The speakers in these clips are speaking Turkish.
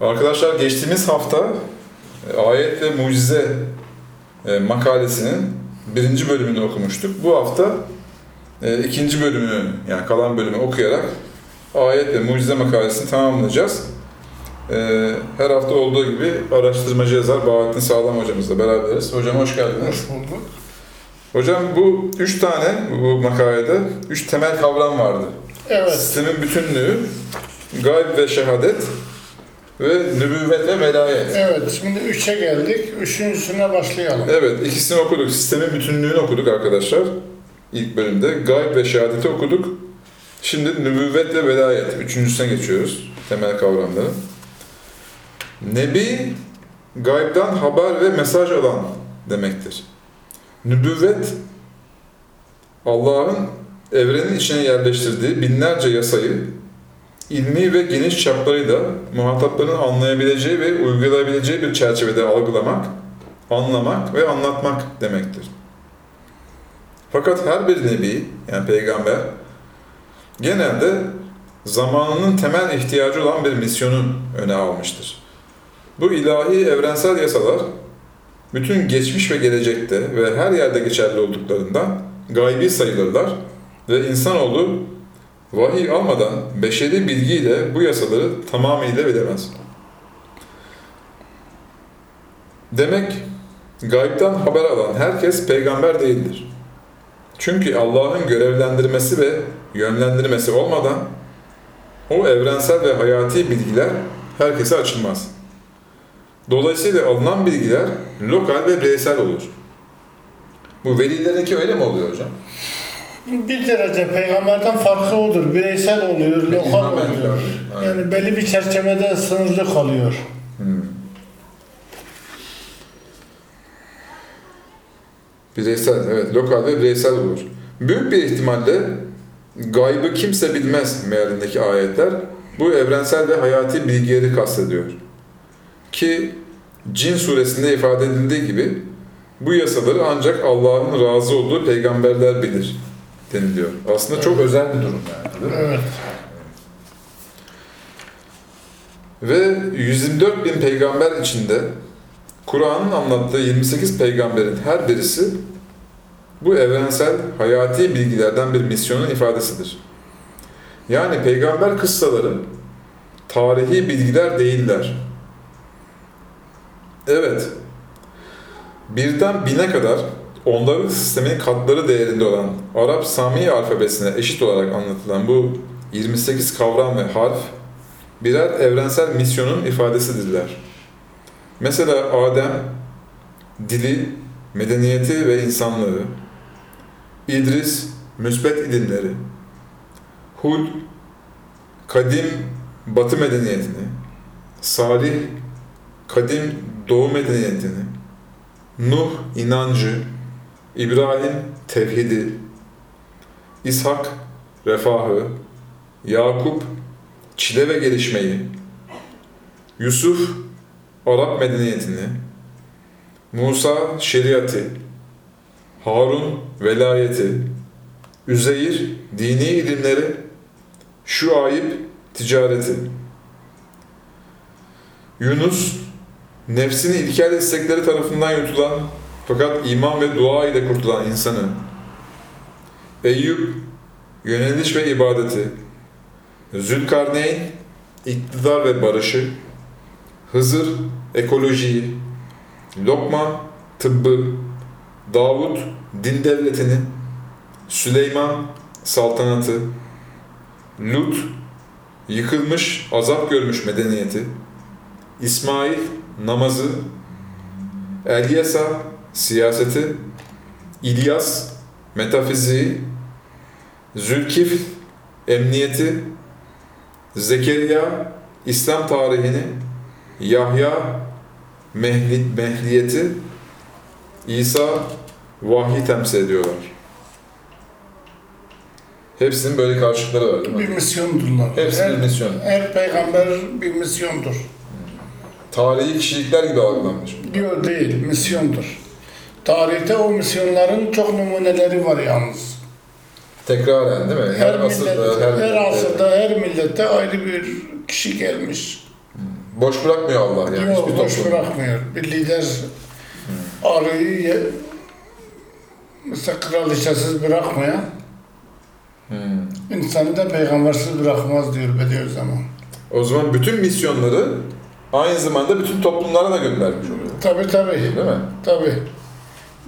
Arkadaşlar geçtiğimiz hafta e, ayet ve mucize e, makalesinin birinci bölümünü okumuştuk. Bu hafta e, ikinci bölümünü yani kalan bölümü okuyarak ayet ve mucize makalesini tamamlayacağız. Her hafta olduğu gibi araştırmacı yazar Bahattin Sağlam hocamızla beraberiz. Hocam hoş geldiniz. Hoş bulduk. Hocam bu üç tane bu makalede üç temel kavram vardı. Evet. Sistemin bütünlüğü, gayb ve şehadet ve nübüvvet ve velayet. Evet, şimdi üçe geldik. Üçüncüsüne başlayalım. Evet, ikisini okuduk. Sistemin bütünlüğünü okuduk arkadaşlar. İlk bölümde. Gayb ve şehadeti okuduk. Şimdi nübüvvet ve velayet. Üçüncüsüne geçiyoruz. Temel kavramları. Nebi, gaybdan haber ve mesaj alan demektir. Nübüvvet, Allah'ın evrenin içine yerleştirdiği binlerce yasayı ilmi ve geniş çaplarıyla muhatapların anlayabileceği ve uygulayabileceği bir çerçevede algılamak, anlamak ve anlatmak demektir. Fakat her bir nebi, yani peygamber, genelde zamanının temel ihtiyacı olan bir misyonu öne almıştır. Bu ilahi evrensel yasalar, bütün geçmiş ve gelecekte ve her yerde geçerli olduklarından gaybi sayılırlar ve insanoğlu vahiy almadan beşeri bilgiyle bu yasaları tamamıyla bilemez. Demek gaybden haber alan herkes peygamber değildir. Çünkü Allah'ın görevlendirmesi ve yönlendirmesi olmadan o evrensel ve hayati bilgiler herkese açılmaz. Dolayısıyla alınan bilgiler lokal ve bireysel olur. Bu velilerinki öyle mi oluyor hocam? Bir derece peygamberden farkı odur. Bireysel oluyor, lokal oluyor. Yani belli bir çerçevede sınırlı kalıyor. Hmm. Bireysel, evet. Lokal ve bireysel olur. Büyük bir ihtimalle gaybı kimse bilmez mealindeki ayetler bu evrensel ve hayati bilgileri kastediyor. Ki Cin suresinde ifade edildiği gibi bu yasaları ancak Allah'ın razı olduğu peygamberler bilir deniliyor. Aslında çok özel bir durum yani. değil mi? Evet. Ve 124 bin peygamber içinde Kur'an'ın anlattığı 28 peygamberin her birisi bu evrensel hayati bilgilerden bir misyonun ifadesidir. Yani peygamber kıssaları tarihi bilgiler değiller. Evet, birden bine kadar onların sistemin katları değerinde olan Arap Sami alfabesine eşit olarak anlatılan bu 28 kavram ve harf birer evrensel misyonun ifadesidirler. Mesela Adem, dili, medeniyeti ve insanlığı, İdris, müsbet ilimleri, Hud, kadim batı medeniyetini, Salih, kadim doğu medeniyetini, Nuh, inancı, İbrahim, tevhidi, İshak, refahı, Yakup, çile ve gelişmeyi, Yusuf, Arap medeniyetini, Musa, şeriatı, Harun, velayeti, Üzeyir, dini ilimleri, Şuayb, ticareti, Yunus, nefsini ilkel istekleri tarafından yutulan fakat iman ve dua ile kurtulan insanı, Eyüp, yöneliş ve ibadeti, Zülkarneyn, iktidar ve barışı, Hızır, ekolojiyi, Lokman, tıbbı, Davut, din devletini, Süleyman, saltanatı, Lut, yıkılmış, azap görmüş medeniyeti, İsmail, namazı, Elyasa, siyaseti, İlyas, metafiziği, Zülkifl, emniyeti, Zekeriya, İslam tarihini, Yahya, mehli, mehliyeti, İsa, vahyi temsil ediyorlar. Hepsinin böyle karşılıkları var değil Bir mi? misyondurlar. Hepsi her, bir misyon. Her peygamber bir misyondur. Tarihi kişilikler gibi algılanmış. Diyor değil, misyondur. Tarihte o misyonların çok numuneleri var yalnız. Tekraren değil mi? Her, asırda, millet, her, millette. asırda, her millette ayrı bir kişi gelmiş. Boş bırakmıyor Allah yani Yok, hiçbir boş bırakmıyor. Bir lider arıyı ye- mesela kraliçesiz bırakmayan Hmm. insanı da peygambersiz bırakmaz diyor Bediüzzaman. O zaman bütün misyonları aynı zamanda bütün toplumlara da göndermiş oluyor. Tabi tabi. Değil mi? Tabi.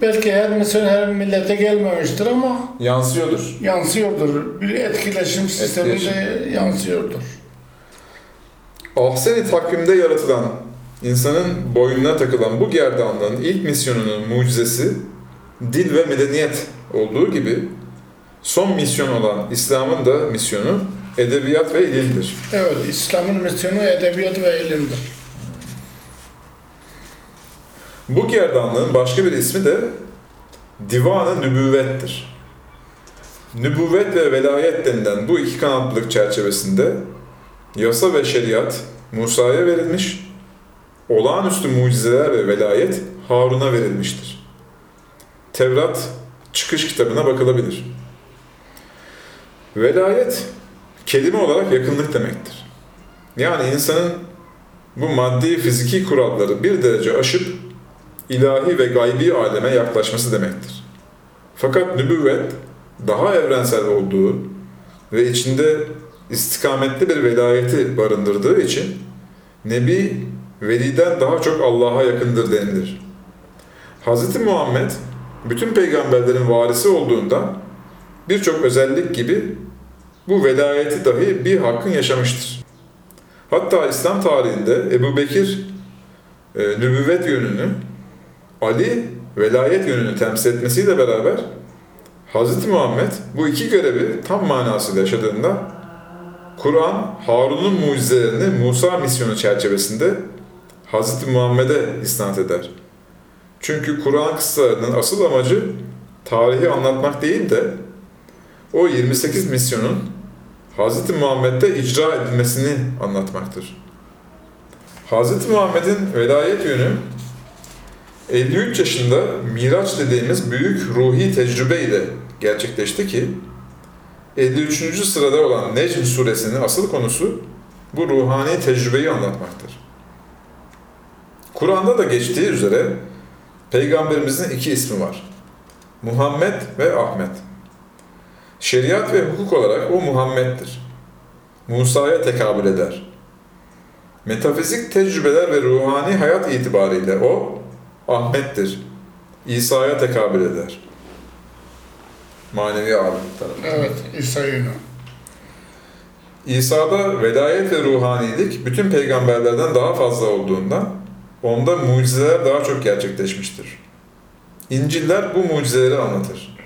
Belki her misyon her millete gelmemiştir ama Yansıyordur. yansıyordur. Bir etkileşim sisteminde yansıyordur. Ahsen-i takvimde yaratılan, insanın boynuna takılan bu gerdanlığın ilk misyonunun mucizesi dil ve medeniyet olduğu gibi son misyon olan İslam'ın da misyonu edebiyat ve ilimdir. Evet, İslam'ın misyonu edebiyat ve ilimdir. Bu gerdanlığın başka bir ismi de Divan-ı Nübüvvet'tir. Nübüvvet ve velayet denilen bu iki kanatlılık çerçevesinde yasa ve şeriat Musa'ya verilmiş, olağanüstü mucizeler ve velayet Harun'a verilmiştir. Tevrat çıkış kitabına bakılabilir. Velayet kelime olarak yakınlık demektir. Yani insanın bu maddi fiziki kuralları bir derece aşıp ilahi ve gaybi aleme yaklaşması demektir. Fakat nübüvvet daha evrensel olduğu ve içinde istikametli bir velayeti barındırdığı için Nebi veliden daha çok Allah'a yakındır denilir. Hz. Muhammed bütün peygamberlerin varisi olduğundan birçok özellik gibi bu velayeti dahi bir hakkın yaşamıştır. Hatta İslam tarihinde Ebu Bekir e, nübüvvet yönünü Ali velayet yönünü temsil etmesiyle beraber Hz. Muhammed bu iki görevi tam manasıyla yaşadığında Kur'an Harun'un mucizelerini Musa misyonu çerçevesinde Hz. Muhammed'e isnat eder. Çünkü Kur'an kıssalarının asıl amacı tarihi anlatmak değil de o 28 misyonun Hz. Muhammed'de icra edilmesini anlatmaktır. Hz. Muhammed'in velayet yönü 53 yaşında Miraç dediğimiz büyük ruhi tecrübe ile gerçekleşti ki 53. sırada olan Necm suresinin asıl konusu bu ruhani tecrübeyi anlatmaktır. Kur'an'da da geçtiği üzere Peygamberimizin iki ismi var. Muhammed ve Ahmet. Şeriat ve hukuk olarak o Muhammed'dir. Musa'ya tekabül eder. Metafizik tecrübeler ve ruhani hayat itibariyle o Ahmet'tir. İsa'ya tekabül eder. Manevi alim tarafından. Evet, İsa Yunus. İsa'da velayet ve ruhanilik bütün peygamberlerden daha fazla olduğundan onda mucizeler daha çok gerçekleşmiştir. İnciller bu mucizeleri anlatır.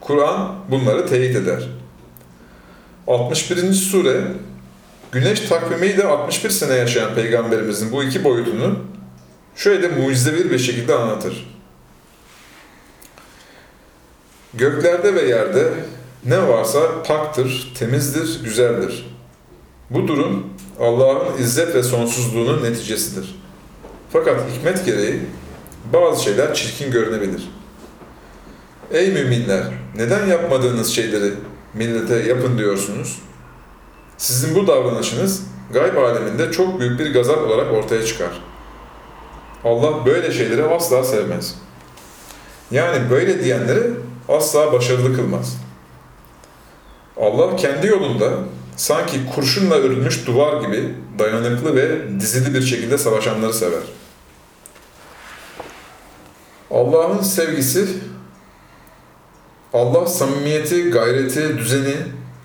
Kur'an bunları teyit eder. 61. sure Güneş takvimiyle 61 sene yaşayan peygamberimizin bu iki boyutunu şöyle de mucizevi bir şekilde anlatır. Göklerde ve yerde ne varsa paktır, temizdir, güzeldir. Bu durum Allah'ın izzet ve sonsuzluğunun neticesidir. Fakat hikmet gereği bazı şeyler çirkin görünebilir. Ey müminler! Neden yapmadığınız şeyleri millete yapın diyorsunuz? Sizin bu davranışınız gayb aleminde çok büyük bir gazap olarak ortaya çıkar. Allah böyle şeyleri asla sevmez. Yani böyle diyenleri asla başarılı kılmaz. Allah kendi yolunda sanki kurşunla örülmüş duvar gibi dayanıklı ve dizili bir şekilde savaşanları sever. Allah'ın sevgisi, Allah samimiyeti, gayreti, düzeni,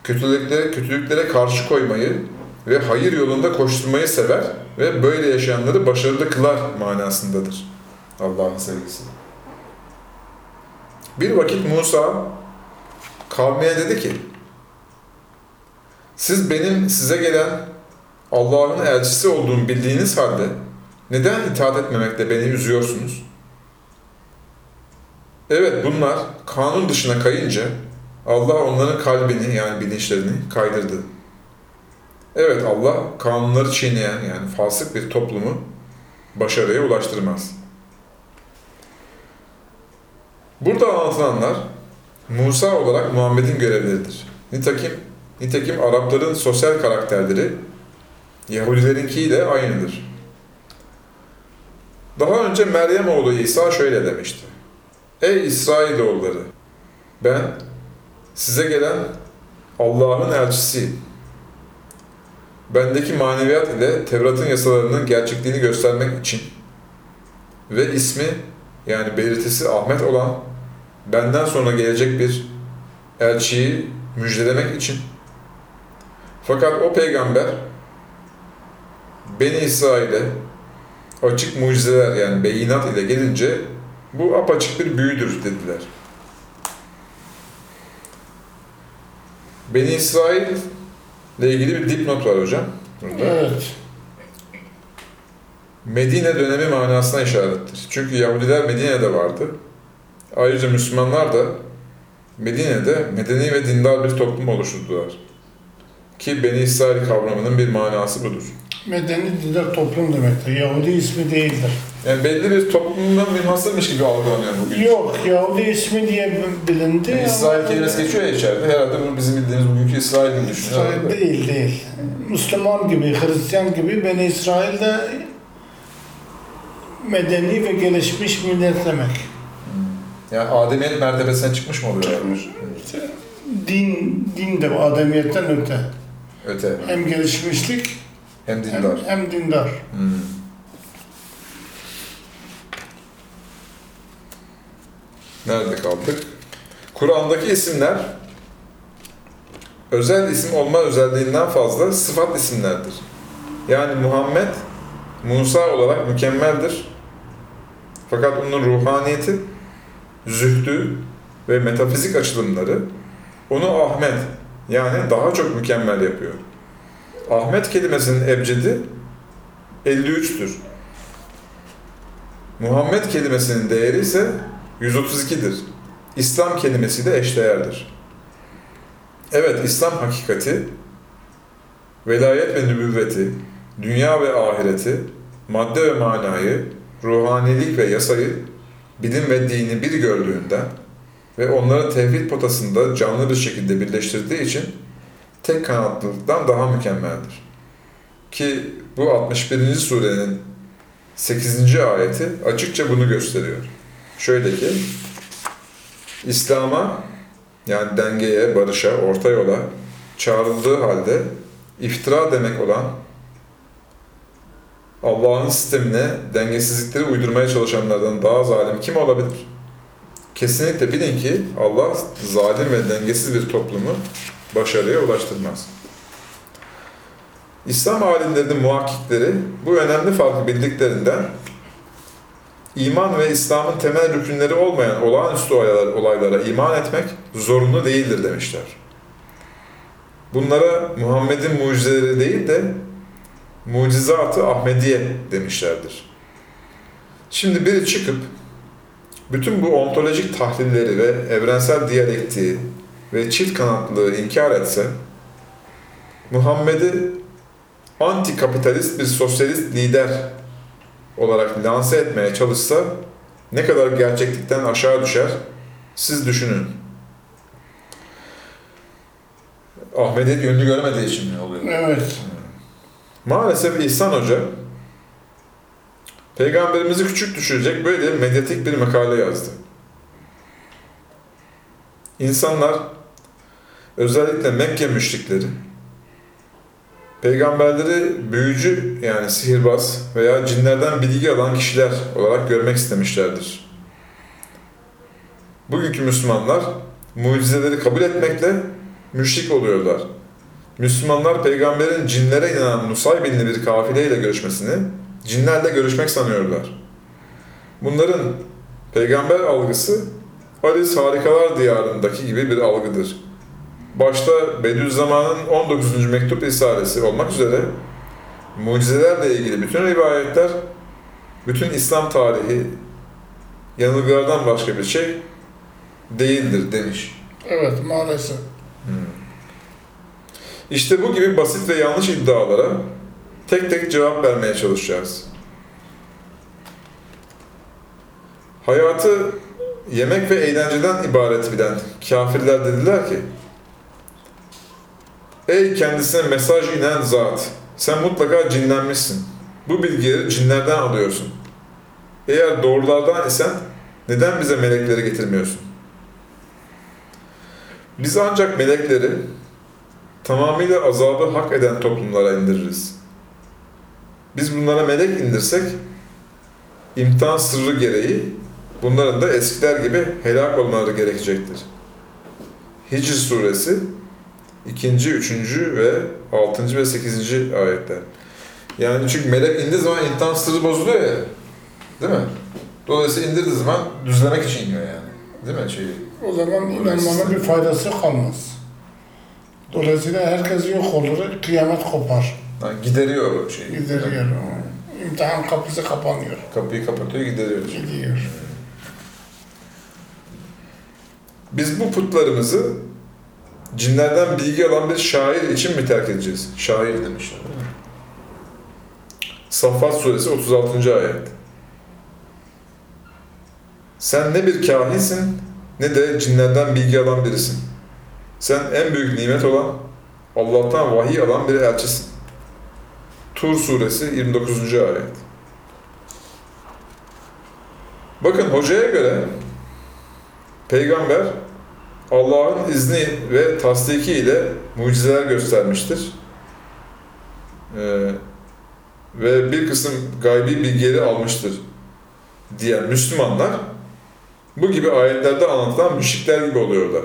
kötülüklere, kötülüklere karşı koymayı ve hayır yolunda koşturmayı sever ve böyle yaşayanları başarılı kılar manasındadır Allah'ın sevgisi. Bir vakit Musa kavmine dedi ki, siz benim size gelen Allah'ın elçisi olduğumu bildiğiniz halde neden itaat etmemekle beni üzüyorsunuz? Evet bunlar kanun dışına kayınca Allah onların kalbini yani bilinçlerini kaydırdı. Evet Allah kanunları çiğneyen yani fasık bir toplumu başarıya ulaştırmaz. Burada anlatılanlar Musa olarak Muhammed'in görevleridir. Nitekim, nitekim Arapların sosyal karakterleri Yahudilerinkiyle aynıdır. Daha önce Meryem oğlu İsa şöyle demişti. Ey İsrailoğulları! Ben size gelen Allah'ın elçisiyim. Bendeki maneviyat ile Tevrat'ın yasalarının gerçekliğini göstermek için ve ismi yani belirtisi Ahmet olan benden sonra gelecek bir elçiyi müjdelemek için. Fakat o peygamber Beni İsrail'e açık mucizeler yani beyinat ile gelince bu apaçık bir büyüdür dediler. Beni İsrail ile ilgili bir dipnot var hocam. Burada. Evet. Medine dönemi manasına işarettir. Çünkü Yahudiler Medine'de vardı. Ayrıca Müslümanlar da Medine'de medeni ve dindar bir toplum oluşturdular. Ki Beni İsrail kavramının bir manası budur. Medeni dindar toplum demektir. Yahudi ismi değildir. Yani belli bir toplumdan münhasırmış gibi algılanıyor bugün. Yok, Yahudi ismi diye bilindi. Yani İsrail kelimesi geçiyor ya içeride. Herhalde bunu bizim bildiğimiz bugünkü İsrail gibi düşünüyorlar. İsrail değil, değil. Müslüman gibi, Hristiyan gibi Beni İsrail de medeni ve gelişmiş millet demek. Yani Ademiyet mertebesine çıkmış mı oluyor? din, din de ademiyetten öte. Öte. Hem gelişmişlik Hem hem, dindar. hem dindar. Hmm. Nerede kaldık? Kur'an'daki isimler özel isim olma özelliğinden fazla sıfat isimlerdir. Yani Muhammed, Musa olarak mükemmeldir. Fakat onun ruhaniyeti, zühdü ve metafizik açılımları onu Ahmet yani daha çok mükemmel yapıyor. Ahmet kelimesinin ebcedi 53'tür. Muhammed kelimesinin değeri ise 132'dir. İslam kelimesiyle eşdeğerdir. Evet, İslam hakikati, velayet ve nübüvveti, dünya ve ahireti, madde ve manayı, ruhanilik ve yasayı, bilim ve dini bir gördüğünden ve onları tevhid potasında canlı bir şekilde birleştirdiği için tek kanatlılıktan daha mükemmeldir. Ki bu 61. surenin 8. ayeti açıkça bunu gösteriyor. Şöyle ki, İslam'a yani dengeye, barışa, orta yola çağrıldığı halde iftira demek olan Allah'ın sistemine dengesizlikleri uydurmaya çalışanlardan daha zalim kim olabilir? Kesinlikle bilin ki Allah zalim ve dengesiz bir toplumu başarıya ulaştırmaz. İslam alimlerinin muhakkikleri bu önemli farkı bildiklerinden iman ve İslam'ın temel rükünleri olmayan olağanüstü olaylar- olaylara iman etmek zorunlu değildir demişler. Bunlara Muhammed'in mucizeleri değil de mucizatı Ahmediye demişlerdir. Şimdi biri çıkıp bütün bu ontolojik tahlilleri ve evrensel diyalektiği ve çift kanatlılığı inkar etse, Muhammed'i anti-kapitalist bir sosyalist lider olarak lanse etmeye çalışsa ne kadar gerçeklikten aşağı düşer siz düşünün. Ahmet'in yönünü görmediği için mi oluyor? Evet. Maalesef İhsan Hoca Peygamberimizi küçük düşürecek böyle medyatik bir makale yazdı. İnsanlar özellikle Mekke müşrikleri peygamberleri büyücü yani sihirbaz veya cinlerden bilgi alan kişiler olarak görmek istemişlerdir. Bugünkü Müslümanlar mucizeleri kabul etmekle müşrik oluyorlar. Müslümanlar peygamberin cinlere inanan Nusaybinli bir kafileyle görüşmesini cinlerle görüşmek sanıyorlar. Bunların peygamber algısı Alice Harikalar Diyarı'ndaki gibi bir algıdır. Başta Bediüzzaman'ın 19. mektup risalesi olmak üzere mucizelerle ilgili bütün rivayetler, bütün İslam tarihi yanılgılardan başka bir şey değildir demiş. Evet, maalesef. İşte bu gibi basit ve yanlış iddialara tek tek cevap vermeye çalışacağız. Hayatı yemek ve eğlenceden ibaret bilen kafirler dediler ki Ey kendisine mesaj inen zat! Sen mutlaka cinlenmişsin. Bu bilgileri cinlerden alıyorsun. Eğer doğrulardan isen neden bize melekleri getirmiyorsun? Biz ancak melekleri tamamıyla azabı hak eden toplumlara indiririz. Biz bunlara melek indirsek, imtihan sırrı gereği bunların da eskiler gibi helak olmaları gerekecektir. Hicr suresi 2. 3. ve 6. ve 8. ayetler. Yani çünkü melek indiği zaman imtihan sırrı bozuluyor ya. Değil mi? Dolayısıyla indirdiği zaman düzlemek için iniyor yani. Değil mi şeyi? O zaman inanmanın bir faydası kalmaz. Dolayısıyla herkes yok olur, kıyamet kopar. Yani gideriyor o şeyi. Gideriyor. İmtihan kapısı kapanıyor. Kapıyı kapatıyor, gideriyor. Gidiyor. Biz bu putlarımızı cinlerden bilgi alan bir şair için mi terk edeceğiz? Şair demişler. Saffat suresi 36. ayet. Sen ne bir kahinsin ne de cinlerden bilgi alan birisin. Sen en büyük nimet olan Allah'tan vahiy alan bir elçisin. Tur suresi 29. ayet. Bakın hocaya göre peygamber Allah'ın izni ve tasdiki ile mucizeler göstermiştir. Ee, ve bir kısım gaybi bilgileri almıştır diyen Müslümanlar bu gibi ayetlerde anlatılan müşrikler gibi oluyorlar.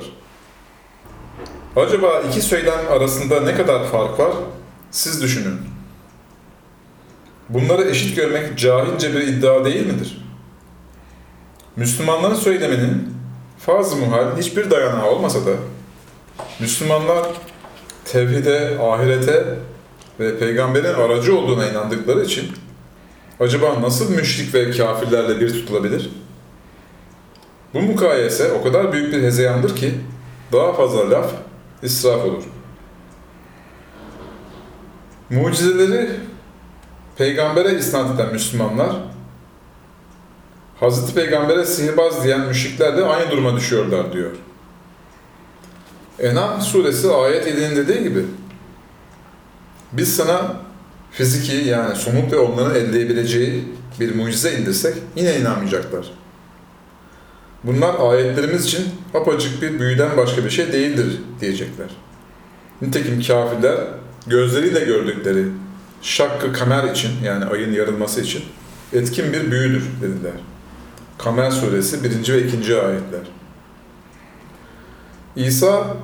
Acaba iki söylem arasında ne kadar fark var? Siz düşünün. Bunları eşit görmek cahilce bir iddia değil midir? Müslümanların söyleminin farz-ı muhal hiçbir dayanağı olmasa da Müslümanlar tevhide, ahirete ve peygamberin aracı olduğuna inandıkları için acaba nasıl müşrik ve kafirlerle bir tutulabilir? Bu mukayese o kadar büyük bir hezeyandır ki daha fazla laf israf olur. Mucizeleri peygambere isnat eden Müslümanlar Hazreti Peygamber'e sihirbaz diyen müşrikler de aynı duruma düşüyorlar diyor. Enam suresi ayet 7'nin dediği gibi biz sana fiziki yani somut ve onların elleyebileceği bir mucize indirsek yine inanmayacaklar. Bunlar ayetlerimiz için apacık bir büyüden başka bir şey değildir diyecekler. Nitekim kafirler gözleriyle gördükleri şakkı kamer için yani ayın yarılması için etkin bir büyüdür dediler. Kamer suresi 1. ve 2. ayetler. İsa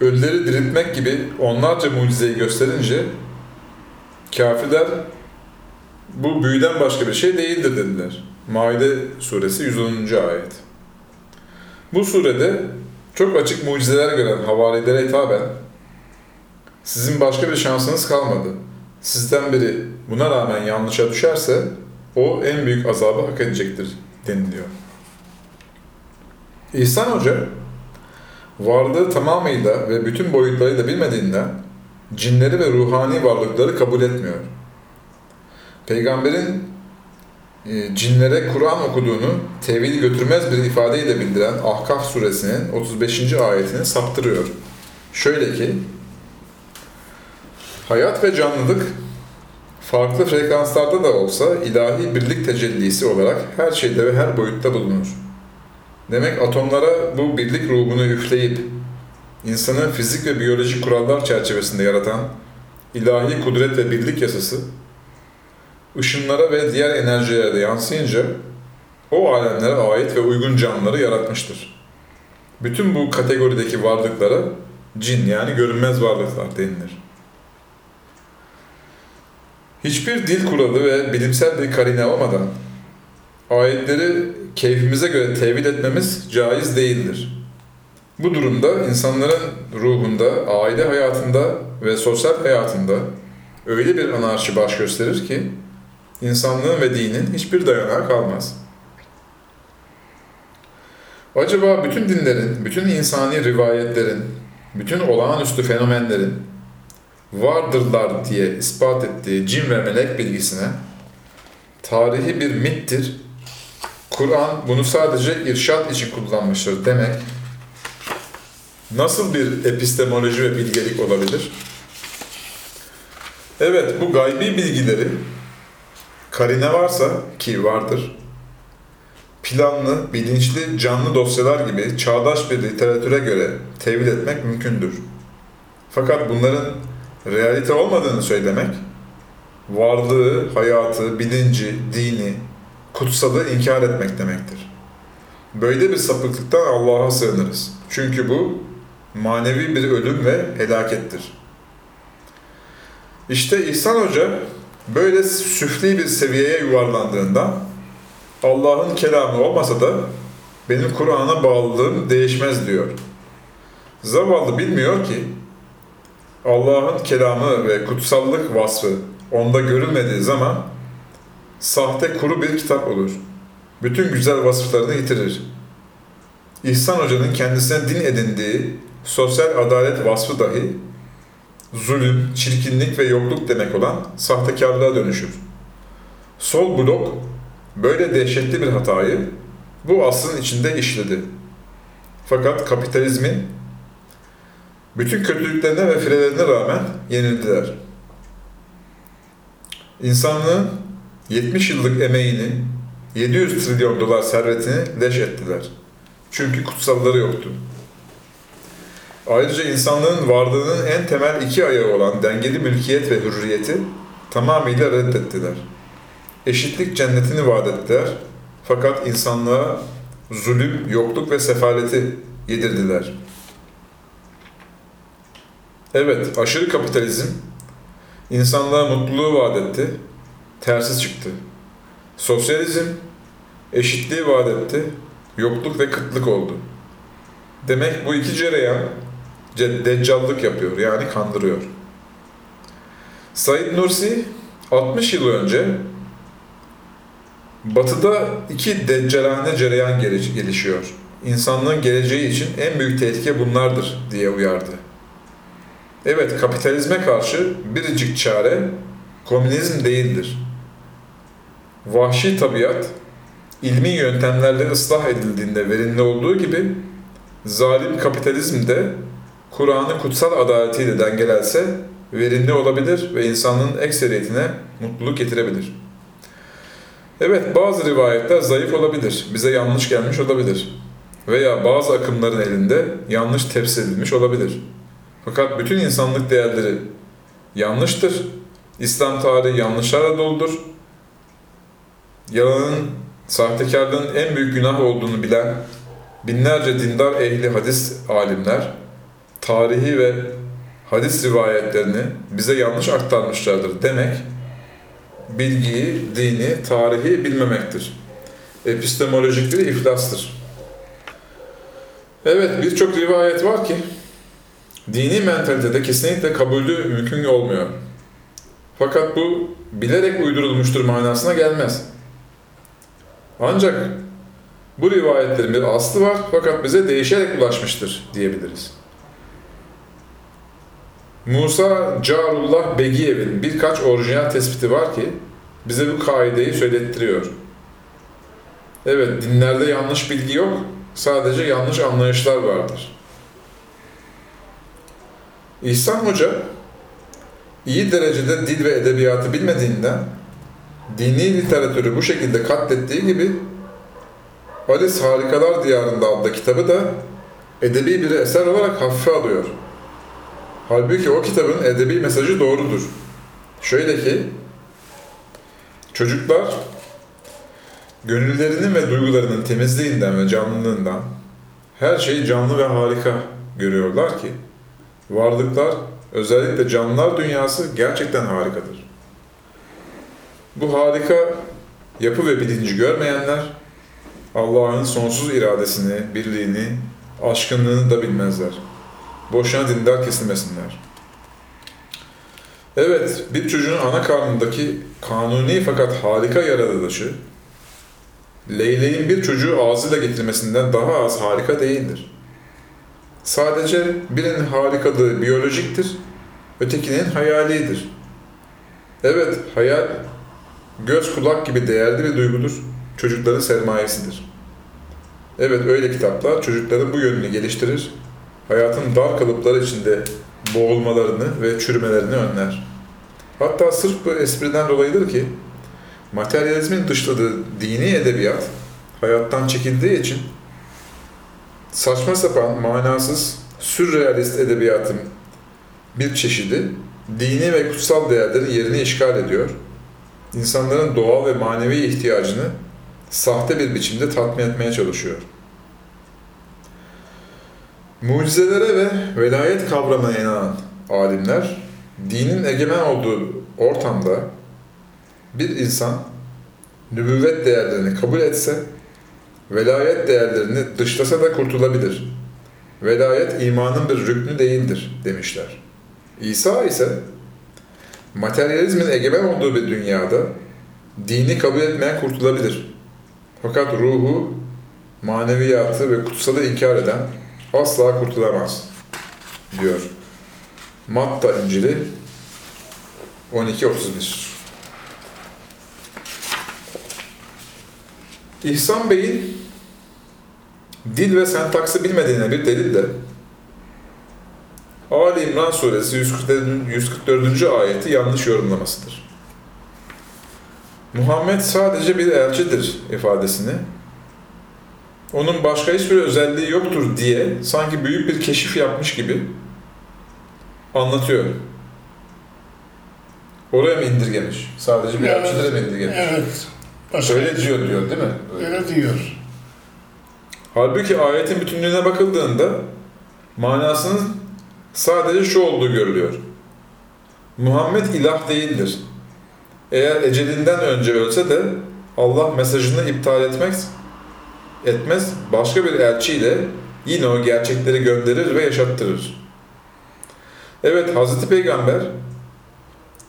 ölüleri diriltmek gibi onlarca mucizeyi gösterince kafirler bu büyüden başka bir şey değildir dediler. Maide suresi 110. ayet. Bu surede çok açık mucizeler gören havarilere hitaben sizin başka bir şansınız kalmadı. Sizden biri buna rağmen yanlışa düşerse o en büyük azabı hak edecektir deniliyor. İhsan Hoca varlığı tamamıyla ve bütün boyutlarıyla bilmediğinden cinleri ve ruhani varlıkları kabul etmiyor. Peygamberin e, cinlere Kur'an okuduğunu tevhid götürmez bir ifadeyle bildiren Ahkaf suresinin 35. ayetini saptırıyor. Şöyle ki, hayat ve canlılık farklı frekanslarda da olsa ilahi birlik tecellisi olarak her şeyde ve her boyutta bulunur. Demek atomlara bu birlik ruhunu üfleyip insanı fizik ve biyolojik kurallar çerçevesinde yaratan ilahi kudret ve birlik yasası ışınlara ve diğer enerjilere de yansıyınca o alemlere ait ve uygun canlıları yaratmıştır. Bütün bu kategorideki varlıklara cin yani görünmez varlıklar denilir. Hiçbir dil kuralı ve bilimsel bir karine olmadan ayetleri keyfimize göre tevil etmemiz caiz değildir. Bu durumda insanların ruhunda, aile hayatında ve sosyal hayatında öyle bir anarşi baş gösterir ki insanlığın ve dinin hiçbir dayanağı kalmaz. Acaba bütün dinlerin, bütün insani rivayetlerin, bütün olağanüstü fenomenlerin vardırlar diye ispat ettiği cin ve melek bilgisine tarihi bir mittir. Kur'an bunu sadece irşat için kullanmıştır demek nasıl bir epistemoloji ve bilgelik olabilir? Evet, bu gaybi bilgileri karine varsa ki vardır, planlı, bilinçli, canlı dosyalar gibi çağdaş bir literatüre göre tevil etmek mümkündür. Fakat bunların realite olmadığını söylemek, varlığı, hayatı, bilinci, dini, kutsalı inkar etmek demektir. Böyle bir sapıklıktan Allah'a sığınırız. Çünkü bu manevi bir ölüm ve helakettir. İşte İhsan Hoca böyle süfli bir seviyeye yuvarlandığında Allah'ın kelamı olmasa da benim Kur'an'a bağlılığım değişmez diyor. Zavallı bilmiyor ki Allah'ın kelamı ve kutsallık vasfı onda görülmediği zaman sahte kuru bir kitap olur. Bütün güzel vasıflarını yitirir. İhsan Hoca'nın kendisine din edindiği sosyal adalet vasfı dahi zulüm, çirkinlik ve yokluk demek olan sahtekarlığa dönüşür. Sol blok böyle dehşetli bir hatayı bu asrın içinde işledi. Fakat kapitalizmin bütün kötülüklerine ve firelerine rağmen yenildiler. İnsanlığın 70 yıllık emeğini, 700 trilyon dolar servetini leş ettiler. Çünkü kutsalları yoktu. Ayrıca insanlığın varlığının en temel iki ayağı olan dengeli mülkiyet ve hürriyeti tamamıyla reddettiler. Eşitlik cennetini vaat ettiler. Fakat insanlığa zulüm, yokluk ve sefaleti yedirdiler. Evet, aşırı kapitalizm insanlığa mutluluğu vaat etti, tersi çıktı. Sosyalizm eşitliği vaat etti, yokluk ve kıtlık oldu. Demek bu iki cereyan deccallık yapıyor, yani kandırıyor. Said Nursi 60 yıl önce Batı'da iki deccalane cereyan gelişiyor. İnsanlığın geleceği için en büyük tehlike bunlardır diye uyardı. Evet, kapitalizme karşı biricik çare komünizm değildir. Vahşi tabiat, ilmi yöntemlerle ıslah edildiğinde verimli olduğu gibi, zalim kapitalizm de Kur'an'ın kutsal adaletiyle dengelense verimli olabilir ve insanlığın ekseriyetine mutluluk getirebilir. Evet, bazı rivayetler zayıf olabilir, bize yanlış gelmiş olabilir veya bazı akımların elinde yanlış tefsir edilmiş olabilir. Fakat bütün insanlık değerleri yanlıştır. İslam tarihi yanlışlarla doludur. Yalanın, sahtekarlığın en büyük günah olduğunu bilen binlerce dindar ehli hadis alimler tarihi ve hadis rivayetlerini bize yanlış aktarmışlardır demek bilgiyi, dini, tarihi bilmemektir. Epistemolojik bir iflastır. Evet, birçok rivayet var ki dini mentalitede kesinlikle kabulü mümkün olmuyor. Fakat bu bilerek uydurulmuştur manasına gelmez. Ancak bu rivayetlerin bir aslı var fakat bize değişerek ulaşmıştır diyebiliriz. Musa Carullah Begiyev'in birkaç orijinal tespiti var ki bize bu kaideyi söylettiriyor. Evet, dinlerde yanlış bilgi yok, sadece yanlış anlayışlar vardır. İhsan Hoca, iyi derecede dil ve edebiyatı bilmediğinden, dini literatürü bu şekilde katlettiği gibi, Alice Harikalar Diyarında adlı kitabı da edebi bir eser olarak hafife alıyor. Halbuki o kitabın edebi mesajı doğrudur. Şöyle ki, çocuklar gönüllerinin ve duygularının temizliğinden ve canlılığından her şeyi canlı ve harika görüyorlar ki, varlıklar, özellikle canlılar dünyası gerçekten harikadır. Bu harika yapı ve bilinci görmeyenler, Allah'ın sonsuz iradesini, birliğini, aşkınlığını da bilmezler. Boşuna dindar kesilmesinler. Evet, bir çocuğun ana karnındaki kanuni fakat harika yaratılışı, Leyleğin bir çocuğu ağzıyla getirmesinden daha az harika değildir. Sadece birinin harikalığı biyolojiktir, ötekinin hayalidir. Evet, hayal, göz kulak gibi değerli bir duygudur, çocukların sermayesidir. Evet, öyle kitaplar çocukların bu yönünü geliştirir, hayatın dar kalıpları içinde boğulmalarını ve çürümelerini önler. Hatta sırf bu espriden dolayıdır ki materyalizmin dışladığı dini edebiyat hayattan çekildiği için saçma sapan, manasız, sürrealist edebiyatın bir çeşidi dini ve kutsal değerlerin yerini işgal ediyor. İnsanların doğal ve manevi ihtiyacını sahte bir biçimde tatmin etmeye çalışıyor. Mucizelere ve velayet kavramına inanan alimler, dinin egemen olduğu ortamda bir insan nübüvvet değerlerini kabul etse, velayet değerlerini dışlasa da kurtulabilir. Velayet imanın bir rüknü değildir demişler. İsa ise materyalizmin egemen olduğu bir dünyada dini kabul etmeyen kurtulabilir. Fakat ruhu, maneviyatı ve kutsalı inkar eden asla kurtulamaz diyor. Matta İncili 12.31 İhsan Bey'in dil ve sentaksı bilmediğine bir delil de Ali İmran Suresi 144. 144. ayeti yanlış yorumlamasıdır. Muhammed sadece bir elçidir ifadesini onun başka hiçbir özelliği yoktur diye sanki büyük bir keşif yapmış gibi anlatıyor. Oraya mı indirgemiş? Sadece bir Evet. elçilere mi indirgemiş? Evet. Başka Öyle diyor diyor değil mi? öyle diyor. Halbuki ayetin bütünlüğüne bakıldığında manasının sadece şu olduğu görülüyor. Muhammed ilah değildir. Eğer ecelinden önce ölse de Allah mesajını iptal etmez, etmez başka bir elçiyle yine o gerçekleri gönderir ve yaşattırır. Evet Hazreti Peygamber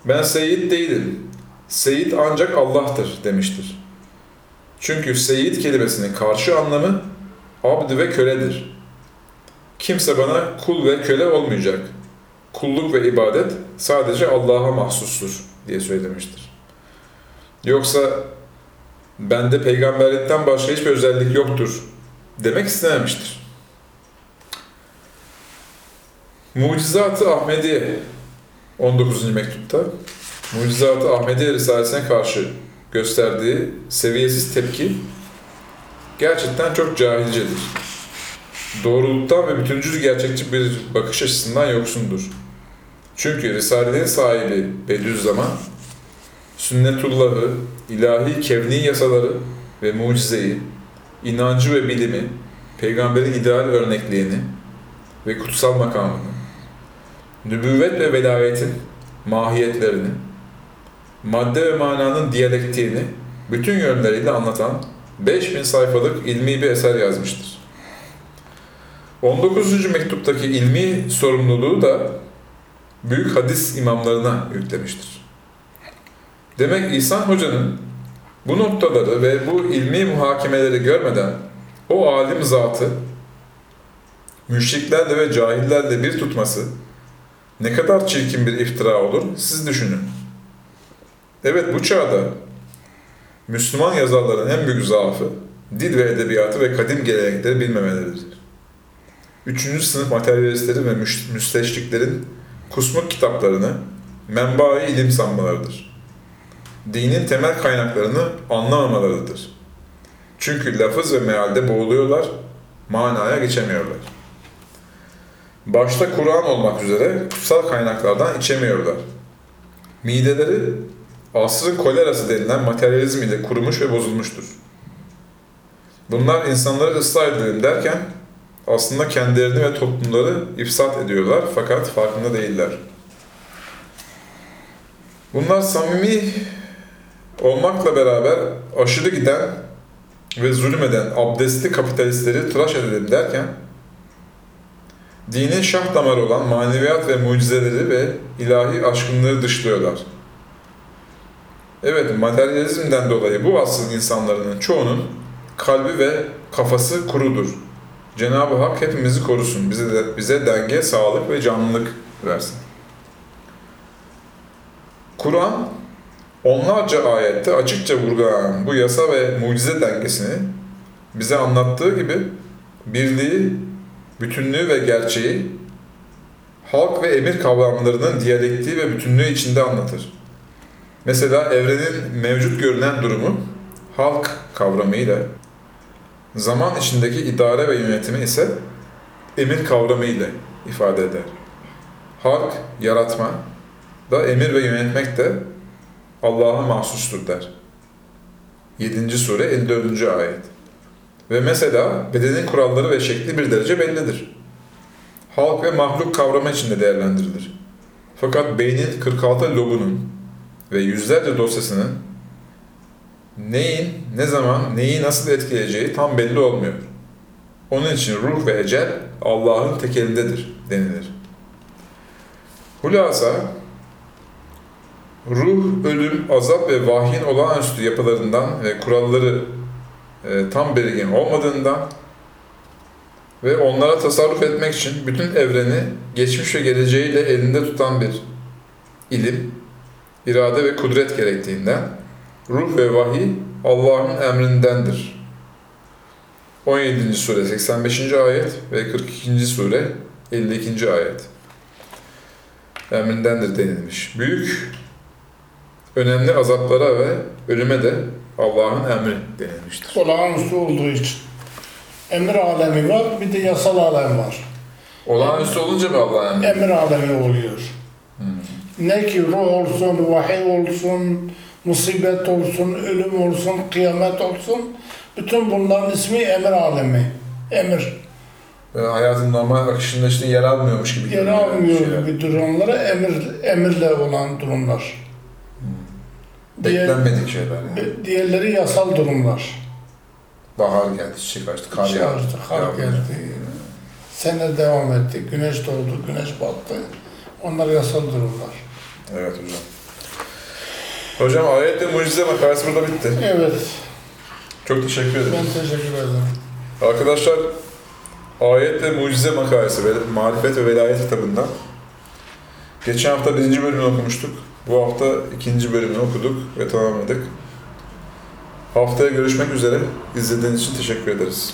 ben Seyyid değilim. Seyyid ancak Allah'tır demiştir. Çünkü Seyyid kelimesinin karşı anlamı abd ve köledir. Kimse bana kul ve köle olmayacak. Kulluk ve ibadet sadece Allah'a mahsustur diye söylemiştir. Yoksa bende peygamberlikten başka hiçbir özellik yoktur demek istememiştir. Mucizat-ı Ahmediye 19. mektupta Mucizat-ı Ahmediye Risalesi'ne karşı gösterdiği seviyesiz tepki gerçekten çok cahilcedir. Doğruluktan ve bütüncül gerçekçi bir bakış açısından yoksundur. Çünkü Risale'nin sahibi Bediüzzaman, sünnetullahı, ilahi kevni yasaları ve mucizeyi, inancı ve bilimi, peygamberin ideal örnekliğini ve kutsal makamını, nübüvvet ve velayetin mahiyetlerini, madde ve mananın diyalektiğini bütün yönleriyle anlatan 5000 sayfalık ilmi bir eser yazmıştır. 19. mektuptaki ilmi sorumluluğu da büyük hadis imamlarına yüklemiştir. Demek İhsan Hoca'nın bu noktaları ve bu ilmi muhakemeleri görmeden o alim zatı müşriklerle ve cahillerle bir tutması ne kadar çirkin bir iftira olur siz düşünün. Evet bu çağda Müslüman yazarların en büyük zaafı dil ve edebiyatı ve kadim gelenekleri bilmemeleridir. Üçüncü sınıf materyalistlerin ve müsteşriklerin kusmuk kitaplarını menba-i ilim sanmalarıdır. Dinin temel kaynaklarını anlamamalarıdır. Çünkü lafız ve mealde boğuluyorlar, manaya geçemiyorlar. Başta Kur'an olmak üzere kutsal kaynaklardan içemiyorlar. Mideleri asrın kolerası denilen materyalizm ile kurumuş ve bozulmuştur. Bunlar insanları ıslah edelim derken aslında kendilerini ve toplumları ifsat ediyorlar fakat farkında değiller. Bunlar samimi olmakla beraber aşırı giden ve zulmeden abdestli kapitalistleri tıraş edelim derken dinin şah damarı olan maneviyat ve mucizeleri ve ilahi aşkınlığı dışlıyorlar. Evet, materyalizmden dolayı bu asrın insanların çoğunun kalbi ve kafası kurudur. Cenab-ı Hak hepimizi korusun. Bize de, bize denge, sağlık ve canlılık versin. Kur'an onlarca ayette açıkça vurgulanan bu yasa ve mucize dengesini bize anlattığı gibi birliği, bütünlüğü ve gerçeği halk ve emir kavramlarının diyalektiği ve bütünlüğü içinde anlatır. Mesela evrenin mevcut görünen durumu halk kavramıyla, zaman içindeki idare ve yönetimi ise emir kavramıyla ifade eder. Halk, yaratma da emir ve yönetmek de Allah'a mahsustur der. 7. sure 54. ayet. Ve mesela bedenin kuralları ve şekli bir derece bellidir. Halk ve mahluk kavramı içinde değerlendirilir. Fakat beynin 46 lobunun ve yüzlerce dosyasının neyin, ne zaman, neyi nasıl etkileyeceği tam belli olmuyor. Onun için ruh ve ecel Allah'ın tek elindedir denilir. Hulasa, ruh, ölüm, azap ve vahyin olağanüstü yapılarından ve kuralları e, tam belirgin olmadığından ve onlara tasarruf etmek için bütün evreni geçmiş ve geleceğiyle elinde tutan bir ilim, irade ve kudret gerektiğinden ruh ve vahiy Allah'ın emrindendir. 17. sure 85. ayet ve 42. sure 52. ayet. Emrindendir denilmiş. Büyük, önemli azaplara ve ölüme de Allah'ın emri denilmiştir. Olağanüstü olduğu için. Emir alemi var, bir de yasal alem var. Olağanüstü olunca mı Allah'ın emri? Emir alemi oluyor. Ne ki ruh olsun, vahiy olsun, musibet olsun, ölüm olsun, kıyamet olsun. Bütün bunların ismi emir alemi. Emir. Böyle hayatın normal akışında işte yer almıyormuş gibi. Yer almıyor şeyler. gibi durumlara emir, emirle olan durumlar. Diğer, Beklenmedik şeyler yani. diğerleri yasal durumlar. Bahar geldi, çiçek açtı, kar yağdı. kar geldi. Sene devam etti, güneş doğdu, güneş battı. Onlar yasal durumlar. Evet hocam. Hocam ayetle mucize makalesi burada bitti. Evet, Çok teşekkür ederim. ben teşekkür ederim. Arkadaşlar ayetle mucize makalesi ve marifet ve velayet kitabından geçen hafta birinci bölümünü okumuştuk. Bu hafta ikinci bölümünü okuduk ve tamamladık. Haftaya görüşmek üzere. İzlediğiniz için teşekkür ederiz.